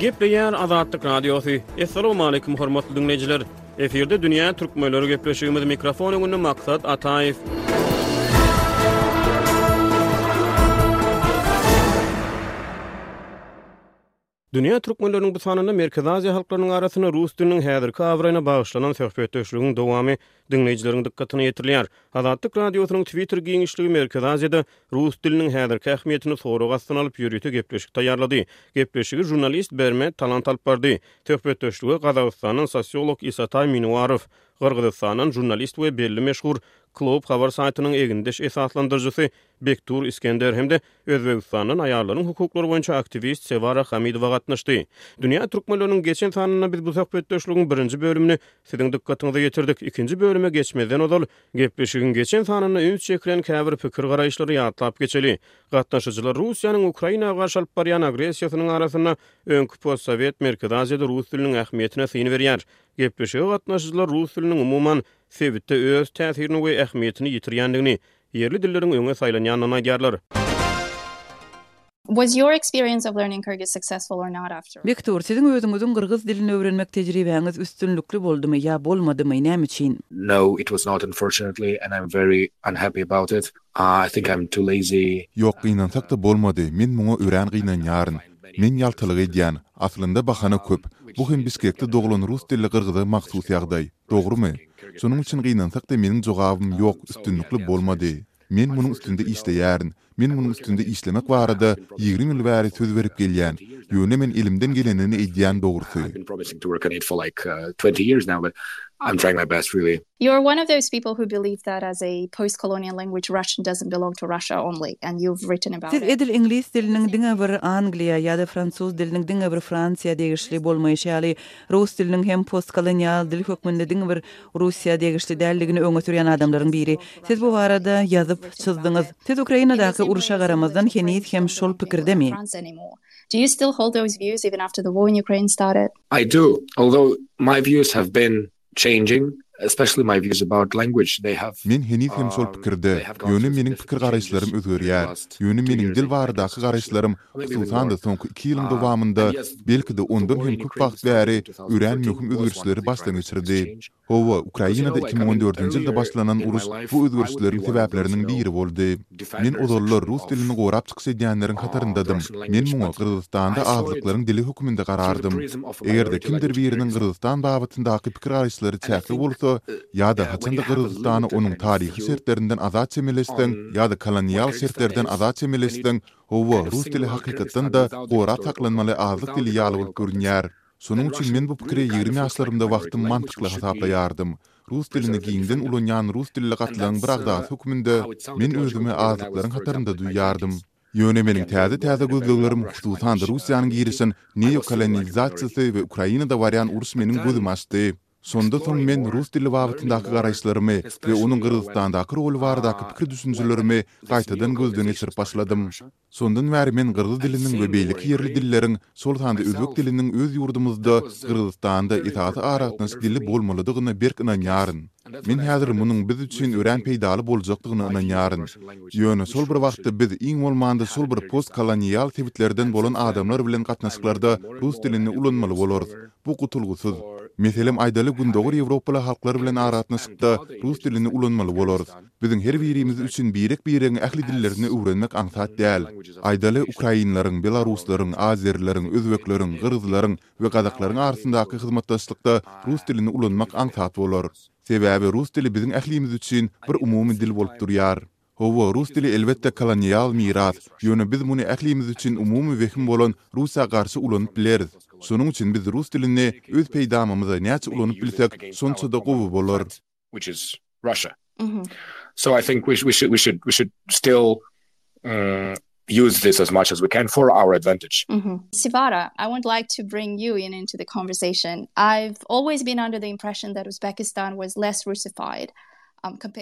Gepleýär Azatlyk Radiosy. Assalamualaikum hormatly dinleýjiler. Efirde dünýä türkmenleri gepleşigimiz mikrofon öňünde Maksat Ataýew. Dünýä türkmenleriniň bu sanynda Merkezi Aziýa halklarynyň arasynda rus diliniň häzirki abraýyna bagyşlanan söhbetdeşligiň dowamy diňleýjileriň dykgatyna ýetirilýär. Azatlyk Radiosynyň Twitter giňişligi Merkezi Aziýada rus diliniň häzirki ähmiýetini sorag astyna alyp ýörite gepleşik taýýarlady. Gepleşigi žurnalist Berme Talant alyp bardy. Söhbetdeşlige Gazagystandan sosiolog Isataý Minuarow, Gyrgyzystandan žurnalist we belli meşhur Klub habar saýtynyň egindeş esaslandyryjysy Bektur Isgender hem-de Özbegistandan aýallaryň hukuklary boýunça aktiwist Sewara Hamidowa gatnaşdy. Dünýä türkmenleriniň geçen sanynda biz bu söhbetdeşligiň birinji bölümini siziň dykgatyňyza ýetirdik. Ikinji bölüme geçmezden ozal, gepleşigiň geçen sanynda üns çekilen käbir pikir-garaýyşlary ýatlap geçeli. Gatnaşyjylar Russiýanyň Ukraina garşy alyp barýan agressiýasynyň arasynda öňki postsowet Merkezi Aziýada rus diliniň ähmiýetine syn berýär. Gepleşige gatnaşyjylar rus diliniň umuman sebitde öz täsirini we ähmiýetini ýitirýändigini, Ýerli dilleriň öňe saýlanýanyny aýdýarlar. Was your experience of learning Kyrgyz successful or not after. Viktor, siziň özüňiziň gyrgyz dilini öwrenmek tejribäňiz üstünlikli boldumy ýa bolmadymy, näme üçin? No, it was not unfortunately, and I'm very unhappy about it. I think I'm too lazy. Ýok, gynansak-da bolmady, men muňa örän gynanýaryn. Men ýaltalyk edýän. Aslynda bahana köp. Bu hem Bişkekde doglan rus dilli gyrgyza mahsus ýagdaý. Dogrumy? Şonuň üçin gynansak-da meniň jogabym ýok, üstünlikli bolmady. Men munuň üstünde işleýärin. Men munuň üstünde işlemek barada ýigrimi ýyl bäri söz berip gelýän, ýöne men elimden gelenini edýän dogrusy. You are one of those people who believe that as a post-colonial language Russian doesn't belong to Russia only and you've written about it. Siz edil iňlis diliniň diňe bir Angliýa ýa-da fransuz diliniň diňe bir Fransiýa degişli bolmaýşy ýaly Rus diliniň hem postkolonial dil hökmünde diňe bir Russiýa degişli däldigini öňe sürýän adamlaryň biri. Siz bu barada ýazyp çyzdyňyz. Siz Ukrainadaky urşa garamazdan heniz hem şol pikirdemi? I do, although my views have been changing, especially my views about language, they have, Men heniz hem şol pikirde, ýöne meniň pikir-garaýyşlarym özgerýär. Ýöne meniň dil baradaky garaýyşlarym Hususan-da, soňky iki ýylyň dowamynda, belki-de, ondan hem köp wagt bäri örän möhüm özgerişleri başdan geçirdi. Hawa, Ukrainada iki müň on dördünji ýylda başlanan uruş bu özgerişleriň sebäpleriniň biri boldy. Men ozallar rus dilini gorap çykyş edýänleriň hataryndadym. Men muňa Gyrgyzystanda azlyklaryň dili hökmünde garardym. Eger-de kimdir biriniň Gyrgyzystan babatyndaky pikir-garaýyşlary çäkli bolsa ýa-da haçan-da Gyrgyzystany onuň taryhy şertlerinden azat çemeleşseň ýa-da kolonial şertlerden azat çemeleşseň, Hawa, rus dili hakykatdan-da gorap saklanmaly azlyk dili ýaly bolup görünýär. Şonuň üçin men bu pikiri ýigrimi ýaşlarymda wagtym mantykly hasaplaýardym. Rus dilini giňden ulanýan rus dilli gatlagyň bir agzasy hökmünde men özümi azlyklaryň hatarynda duýýardym. Ýöne meniň täze-täze gözleglerim, hususan-da Russiýanyň girişen neokolonizasiýasy we Ukrainada barýan uruş meniň gözümi açdy. Şonda soň men rus dili babatyndaky garaýyşlarymy we onuň Gyrgyzystandaky roly baradaky pikir-düşünjelerimi gaýtadan gözden geçirip başladym. Şondan bäri men gyrgyz diliniň we beýleki ýerli dilleriň, şol sanda özbek diliniň öz ýurdumyzda, Gyrgyzystanda, esasy aragatnaşyk dili bolmalydygyna berk ynanýaryn. Men häzir munuň biz üçin örän peýdaly boljakdygyna ynanýaryn. Ýöne şol bir wagtda biz iň bolmanda şol bir postkolonial sebitlerden bolan adamlar bilen gatnaşyklarda rus dilini ulanmaly bolarys. Bu gutulgysyz. Meselem aýdaly Gündogar Ýewropaly halklar bilen aratnaşykda rus dilini ulanmaly bolarys. Biziň her birimiz üçin birek-biregiň ähli dillerini öwrenmek aňsat däl. Aýdaly ukrainleriň, belaruslaryň, azerileriň, özbekleriň, gyryzlaryň we gazaklaryň arasyndaky hyzmatdaşlykda rus dilini ulanmak aňsat bolar. Sebäbi rus dili biziň ählimiz üçin bir umumy dil bolup durýar. Hawa, rus dili elbetde kolonial miras, ýöne biz muny ählimiz üçin umumy wehim bolan Russiýa garşy ulanyp bileris. Şonuň üçin biz rus dilini öz peýdamymyza näçe ulanyp bilsek, şonça-da gowy bolar. Use this as much as we can for our advantage. Sivara, I wouldn't like to bring you in into the conversation. I've always been under the impression that Uzbekistan was less Russified.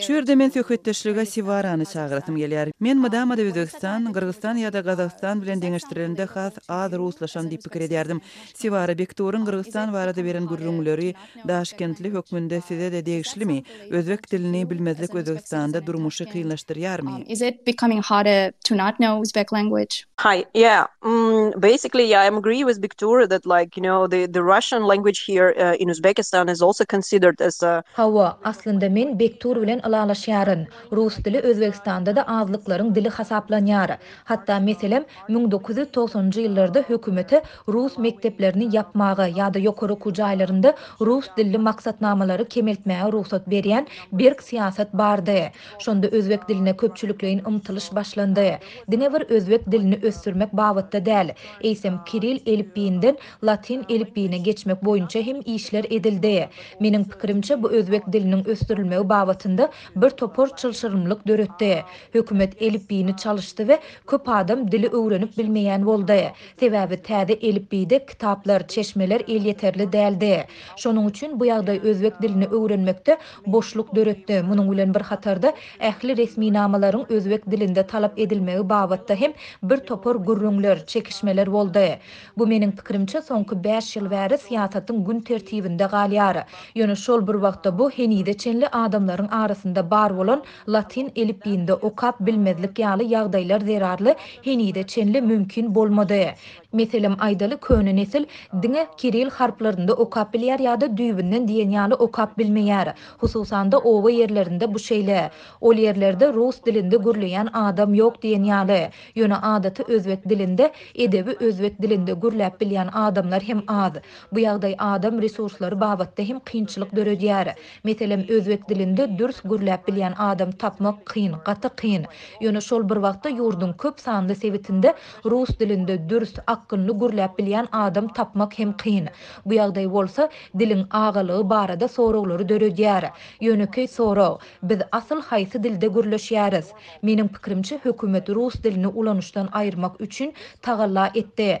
Şu ýerde men söhbetdeşlige Sivarany çagyrasym gelýär. Men mydama-da Özbegistan, Gyrgyzstan ýa-da Gazagystan bilen deňeşdirilende has az ruslaşan diýip pikir edýärdim. Sivara, Bektoryň Gyrgyzstan barada beren gürrüňleri Daşkentli hökmünde size-de degişlimi? Özbek dilini bilmezlik Özbegistanda durmuşy kynlaşdyrýarmy? Is it becoming harder to not know Uzbek language? Hi, yeah, mm, basically yeah, I'm agree with Biktura that like, you know, the the Russian language here in Uzbekistan is also considered as a. Hawa, aslynda men Bektur bilen ylalaşýaryn. Rus dili Özbegistanda-da azlyklaryň dili hasaplanýar. Hatda meselem, müň dokuz ýüz togsanynjy ýyllarda hökümete rus mekdeplerini ýapmaga ýa-da ýokary okuw jaýlarynda rus dilli maksatnamalary kemeltmäge rugsat berýän berk syýasat bardy. Şonda özbek diline köpçülikleýin ymtylyş başlandy. Diňe bir özbek dilini ösdürmek babatda däl, eýsem, kiril elipbiýinden latyn elipbiýine geçmek boýunça hem işler edildi. Meniň pikirimçe, bu özbek diliniň ösdürilmegi babatynda birtopar çylşyrymlyk döretdi. Hökümet elipbiýini çalyşdy we köp adam dili öwrenip bilmeýän boldy. Sebäbi täze elipbiýde kitaplar, çeşmeler elýeterli däldi. Şonuň üçin bu ýagdaý özbek dilini öwrenmekde boşluk döretdi. Munuň bilen bir hatarda, ähli resminamalaryň özbek dilinde talap edilmegi babatda hem bir topar gürrüňler, çekişmeler boldy. Bu, meniň pikirimçe, soňky bäş ýyl bäri syýasatyň gün tertibinde galýar. Ýöne şol bir wagtda bu, henize çenli adamlaryň arasynda bar bolan Latyn elipbiýinde okap bilmezlik ýaly ýagdaýlar zerarly henize çenli mümkin bolmady. Meselem aýdaly köne nesil diňe kiril harplarynda okap bilýär ýa-da düýbünden diýen ýaly okap bilmeýär. Hususan-da oba ýerlerinde bu şeýle. Ol ýerlerde rus dilinde gürleýän adam ýok diýen ýaly. Ýöne adaty özbek dilinde, edebi özbek dilinde gürläp bilýän adamlar hem az. Bu ýagdaý adam resurslary babatda hem kynçylyk döredýär. Meselem, özbek dilinde dürs gürläp bilýän adam tapmak kyn, gaty kyn. Ýöne şol bir wagtda ýurduň köp sanly sebitinde rus dilinde dürs, akgynly gürläp bilýän adam tapmak hem kyn. Bu ýagdaý bolsa, diliň agalygy barada soraglary döredýär. Ýönekeý sorag, biz asyl haýsy dilde gürleşýäris? Meniň pikirimçe, hökümet rus dilini ulanyşdan aýyrmak üçin tagalla etdi.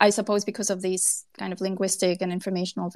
I suppose because of these kind of linguistic and informational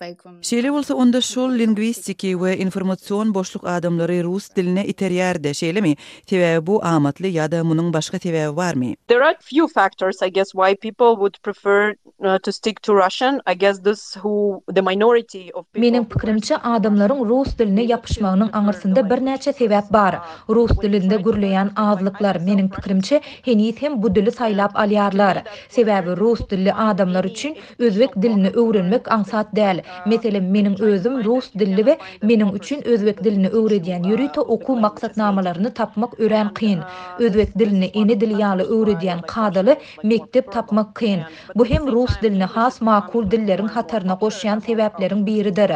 vacuum. Şeýle bolsa onda şol lingwistiki we informasion boşluk adamlary rus diline iterýärdi, şeýlemi? Sebäbi bu amatly ýa-da munuň başga sebäbi barmy? There are few factors I guess why people would prefer to stick to Russian, I guess this who the minority of people. Meniň pikirimçe adamlaryň rus diline ýapyşmagynyň aňyrsynda birnäçe sebäp bar. Rus dilinde gürleýän azlyklar, meniň pikirimçe, Heniz hem bu dili saýlap alýarlar. Sebäbi rus dilli adamlar üçin özbek dilini öwrenmek aňsat däl. Meselem, meniň özüm rus dilli we meniň üçin özbek dilini öwredýän ýörite okuw maksatnamalaryny tapmak örän kyn. Özbek dilini ene dili ýaly öwredýän kadaly mekdep tapmak kyn. Bu hem rus dilini has makul dilleriň hataryna goşýan sebäpleriň biridir.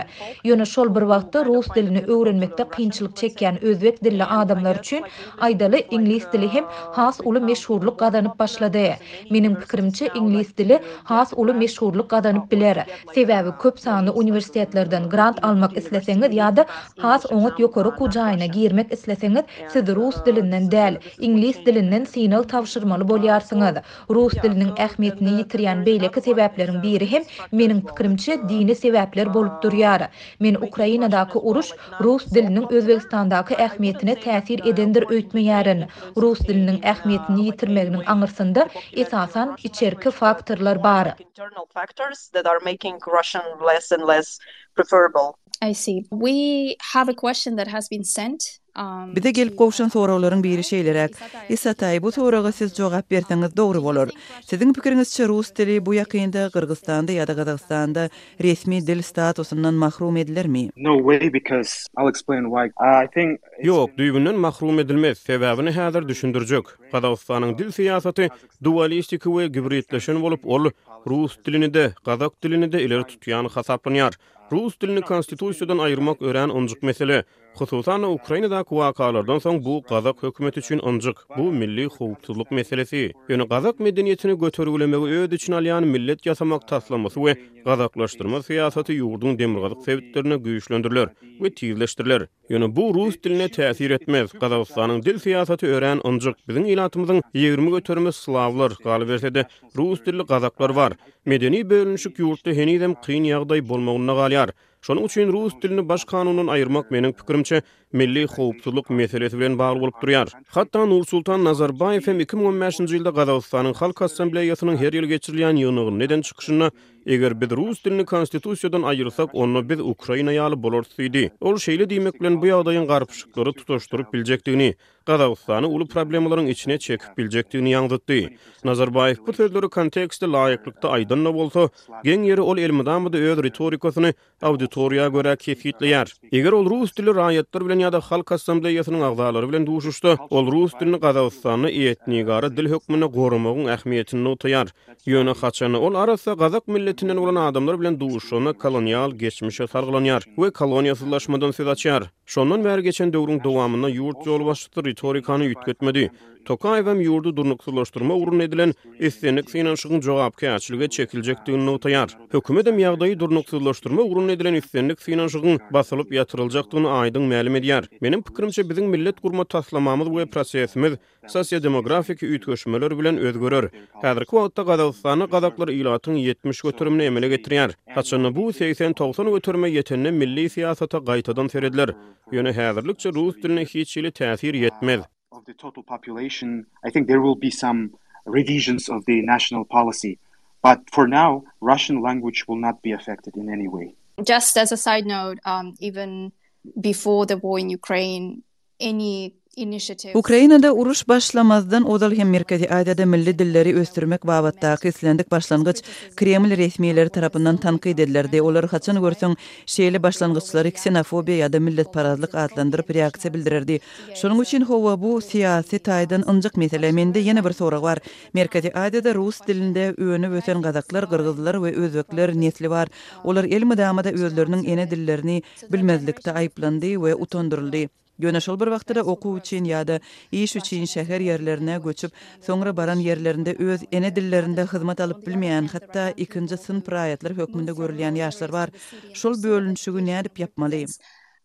Ýöne şol bir wagtda rus dilini öwrenmekde kynçylyk çekýän özbek dilli adamlar üçin, aýdaly, iňlis dili hem has uly meşhurlyk gazanyp başlady. Meniň pikirimçe, iňlis dili has uly meşhurlyk gazanyp biler. Sebäbi köp sanly uniwersitetlerden grant almak isleseňiz ýa-da has oňat ýokary okuw jaýyna girmek isleseňiz, siz rus dilinden däl, iňlis dilinden synag tabşyrmaly bolýarsyňyz. Rus diliniň ähmiýetini ýitirýän beýleki sebäpleriň biri hem, meniň pikirimçe, dini sebäpler bolup durýar. Men Ukrainadaky uruş rus diliniň Özbegistandaky ähmiýetine täsir edendir öýtmeýärin. Rus diliniň ähmiýetini ýitirmeginiň aňyrsynda, esasan, içerki faktorlar bar. I see. We have a question that has been sent. Bize gelip gowşan soraglaryň biri şeýleräk, Isatai, bu soraga siz jogap berseňiz dogry bolar. Siziň pikiriňizçe rus dili bu ýakynda Gyrgyzstanda ýa-da Gazagystanda resmi dil statusyndan mahrum edilermi? No way because I'll explain why. I think. Ýok, düýbünden mahrum edilmez. Sebäbini häzir düşündirjek. Gazagystanyň dil syýasaty dualistiki we gibridleşen bolup, ol rus dilini-de, gazak dilini-de ileri tutýan hasaplanýar. Rus dilini konstitusiýadan aýyrmak örän ynjyk mesele. Hususan-da, Ukrainadaky wakalardan soň bu gazak hökümeti üçin ynjyk. Bu milli howpsuzlyk meselesi. Ýöne gazak medeniýetini götergilemegi öz içine alýan millet ýasamak taslamasy we gazaklaşdyrma syýasaty ýurduň demirgazyk sebitlerinde güýçlendiriler we tizleşdiriler. Ýöne bu rus diline täsir etmez. Gazagystanyň dil syýasaty örän ynjyk. Biziň ilatymyzyň ýigrimi göterimi slawlar, galyberse-de, rus dilli gazaklar bar. Medeni bölünişik ýurtda henizem kyn ýagdaý bolmagynda galýar. Şonuň üçin rus dilini baş kanundan aýyrmak, meniň pikirimçe, milli howpsuzlyk meselesi bilen bagly bolup durýar. Hatda Nursultan Nazarbaýew hem iki müň on bäşinji ýylda Gazagystanyň Halk Assambleýasynyň her ýyl geçirilýän ýygnagynda eden çykyşynda Eger biz rus dilini konstitusiýadan aýyrsak, onda biz Ukraina ýaly bolarys diýdi. Ol şeýle diýmek bilen bu ýagdaýyň garpyşyklary tutaşdyryp biljekdigini, Gazagystany uly problemalaryň içine çekip biljekdigini ýaňzytdy. Nazarbaýew bu sözleri kontekste laýyklykda aýdan-da bolsa, geň ýeri ol elmydama-da öz ritorikasyny auditoriýa görä kesgitleýär. Eger ol rus dilli raýatlar bilen ýa-da Halk Assambleýasynyň agzalary bilen duşuşsa, ol rus dilini Gazagystanda etnigara dil hökmünde goramagyň ähmiýetini nygtaýar. Ýöne haçanda ol arassa gazak milletinden bolan adamlar bilen duşuşanda kolonial geçmişe salgylanýar we koloniýasyzlaşmadan söz açýar. Şondan bäri geçen döwrüň dowamynda ýurt ýolbaşçysy ritorikany üýtgetmedi. Tokaýew hem ýurdy durnuksyzlaşdyrmak ugrunda edilen islendik synanyşygyň jogapkärçilige çekiljekdigini nygtaýar. Hökümet hem ýagdaýy durnuksyzlaşdyrmak ugrunda edilen islendik synanyşygyň basylyp ýatyryljakdygyny aýdyň mälim edýär. Meniň pikirimçe, biziň millet gurma taslamamyz we prosesimiz sosiodemografiki üýtgeşmeler bilen özgerer. Häzirki wagtda Gazagystanda gazaklar ilatyň ýetmiş göterimini emele getirýär. Haçanda bu segsen-togsan göterime ýetende milli syýasata gaýtadan serediler. Ýöne häzirlikçe rus diline hiç hili täsir ýetmez. of the total population i think there will be some revisions of the national policy but for now russian language will not be affected in any way just as a side note um even before the war in ukraine any initiative ukrainada uruş başlamazdan ozal hem merkezi aziýada milli dilleri ösdürmek babatdaky islendik başlangyç kreml resmileri tarapyndan tankyt edilirdi olar haçan görseň şeýle başlangyçlary ksenofobiýa ýa-da milletparazlyk atlandyryp reaksiýa bildirerdi Şonuň üçin, hawa, bu syýasy taýdan ynjyk mesele. Mende ýene bir sorag bar. Merkezi Aziýada rus dilinde önüp-ösen gazaklar, gyrgyzlar we özbekler nesli bar. Olar elmydama-da özleriniň ene dillerini bilmezlikde aýyplandy we utandyryldy. Ýöne şol bir wagtda-da okuw üçin ýa-da iş üçin şäher ýerlerine göçüp, soňra baran ýerlerinde öz ene dillerinde hyzmat alyp bilmeýän, hatda ikinji synp raýatlar hökmünde görülýän ýaşlar bar. Şol bölünişigi nädip ýapmaly?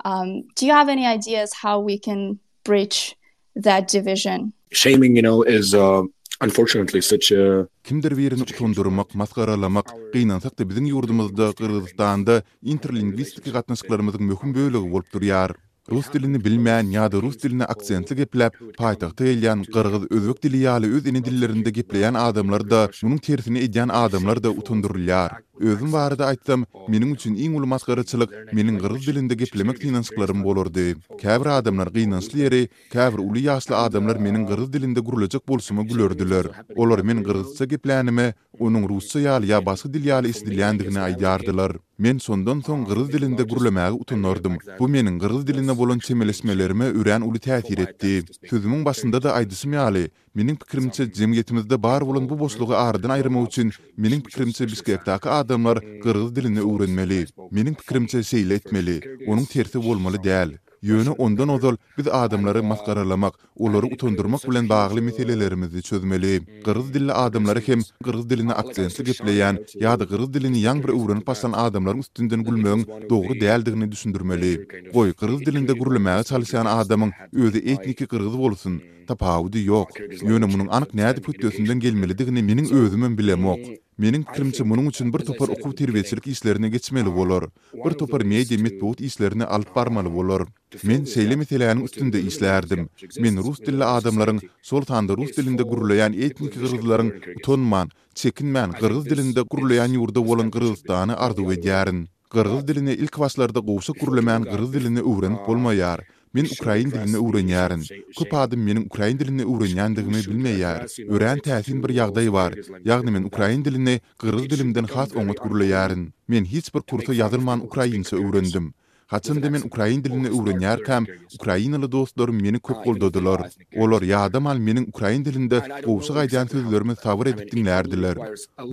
Um, do you have any ideas how we can bridge that division? Shaming, you know, is uh, unfortunately such a Kimdir birini utandyrmak, masgaralamak, gynansak-da biziň ýurdumyzda, Gyrgyzystanda interlingwistiki gatnaşyklarymyzyň möhüm bölegi bolup durýar. Rus dilini bilmän ýa-da rus dilini aksentli gepläp, paýtagta gelýän, gyrgyz, özbek dili ýaly öz ene dillerinde gepleýän adamlar-da, munuň tersini edýän adamlar-da utandyrylýar. Özüm barada aýtsam, meniň üçin iň uly masgaraçylyk meniň gyrgyz dilinde geplemek synanyşyklarym bolardy. Käbir adamlar, gynançly ýeri, käbir uly ýaşly adamlar meniň gyrgyz dilinde gürlejek bolşuma gülerdiler. Olar men gyrgyzça geplänime, onuň rusça ýaly ýa başga dil ýaly eşidilýändigini aýdardylar. Men şondan soň gyrgyz dilinde gürlemäge utanardym. Bu meniň gyrgyz diline bolan çemeleşmelerime örän uly täsir etdi. Sözümiň başynda-da aýdyşym ýaly, Meniň pikirimçe jemgyýetimizde bar bolan bu boşlugy aradan aýyrmak üçin meniň pikirimçe Bişkekdäki adamlar gyrgyz dilini öwrenmeli. Meniň pikirimçe şeýle etmeli. Onuň tersi bolmaly däl. Ýöne ondan ozal biz adamlary masgaralamak, olary utandyrmak bilen bagly meselelerimizi çözmeli. Gyrgyz dilli adamlary hem gyrgyz dilini aksentli gepleýän ýa-da gyrgyz dilini ýaňy bir öwrenip başlan adamlaryň üstünden gülmegiň dogry däldigini düşündirmeli. Goý, gyrgyz dilinde gürlemäge çalyşýan adamyň özi etniki gyrgyz bolsun, Tapawudy ýok. Ýöne munuň anyk nädip hötdesinden gelmelidigini meniň özümem bilemok. Meniň pikirimçe munuň üçin bir topar okuw-terbiýeçilik işlerini geçmeli bolar. Bir topar media metbugat işlerini alyp barmaly bolar. Men şeýle meseläniň üstünde işlärdim. Men rus dilli adamlaryň, şol sanda rus dilinde gürleýän etniki gyrgyzlaryň utanman, çekinmän gyrgyz dilinde gürleýän ýurda bolan Gyrgyzystany arzuw edýärin. Gyrgyz dilini ilk başlarda gowşak gürlemän gyrgyz dilini öwrenip bolmaýar. Men ukrain dilini öwrenýärin. Köp adam meniň ukrain dilini öwrenýändigimi bilmeýär. Örän täsin bir ýagdaý bar, ýagny men ukrain dilini gyrgyz dilimden has oňat gürleýärin. Men hiç bir kursa ýazylman ukrainçe öwrendim. Haçanda men ukrain dilini öwrenýärkäm ukrainaly dostlarym meni köp goldadylar. Olar ýadamal meniň ukrain dilinde gowşak aýdýan sözlerimi sabyr edip diňlärdiler.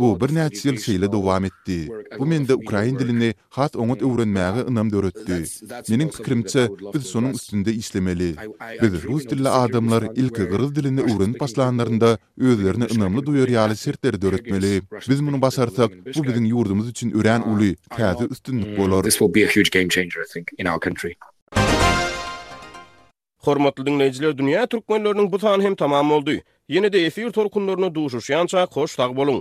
Bu birnäçe ýyl şeýle dowam etdi. Bu mende ukrain dilini has oňat öwrenmäge ynam döretdi. Meniň pikirimçe, biz şonuň üstünde işlemeli. Biz rus dilli adamlar ilki gyrgyz dilini öwrenip başlanlarynda özlerini ynamly duýar ýaly şertleri döretmeli. Biz muny başarsak, bu biziň ýurdumyz üçin örän uly, täze üstünlik bolar. Hormatly diňleýjiler dünýä türkmenleriniň bu sany hem tamam boldy. Ýene-de efir tolkunlarynda duşuşýança hoş sag boluň.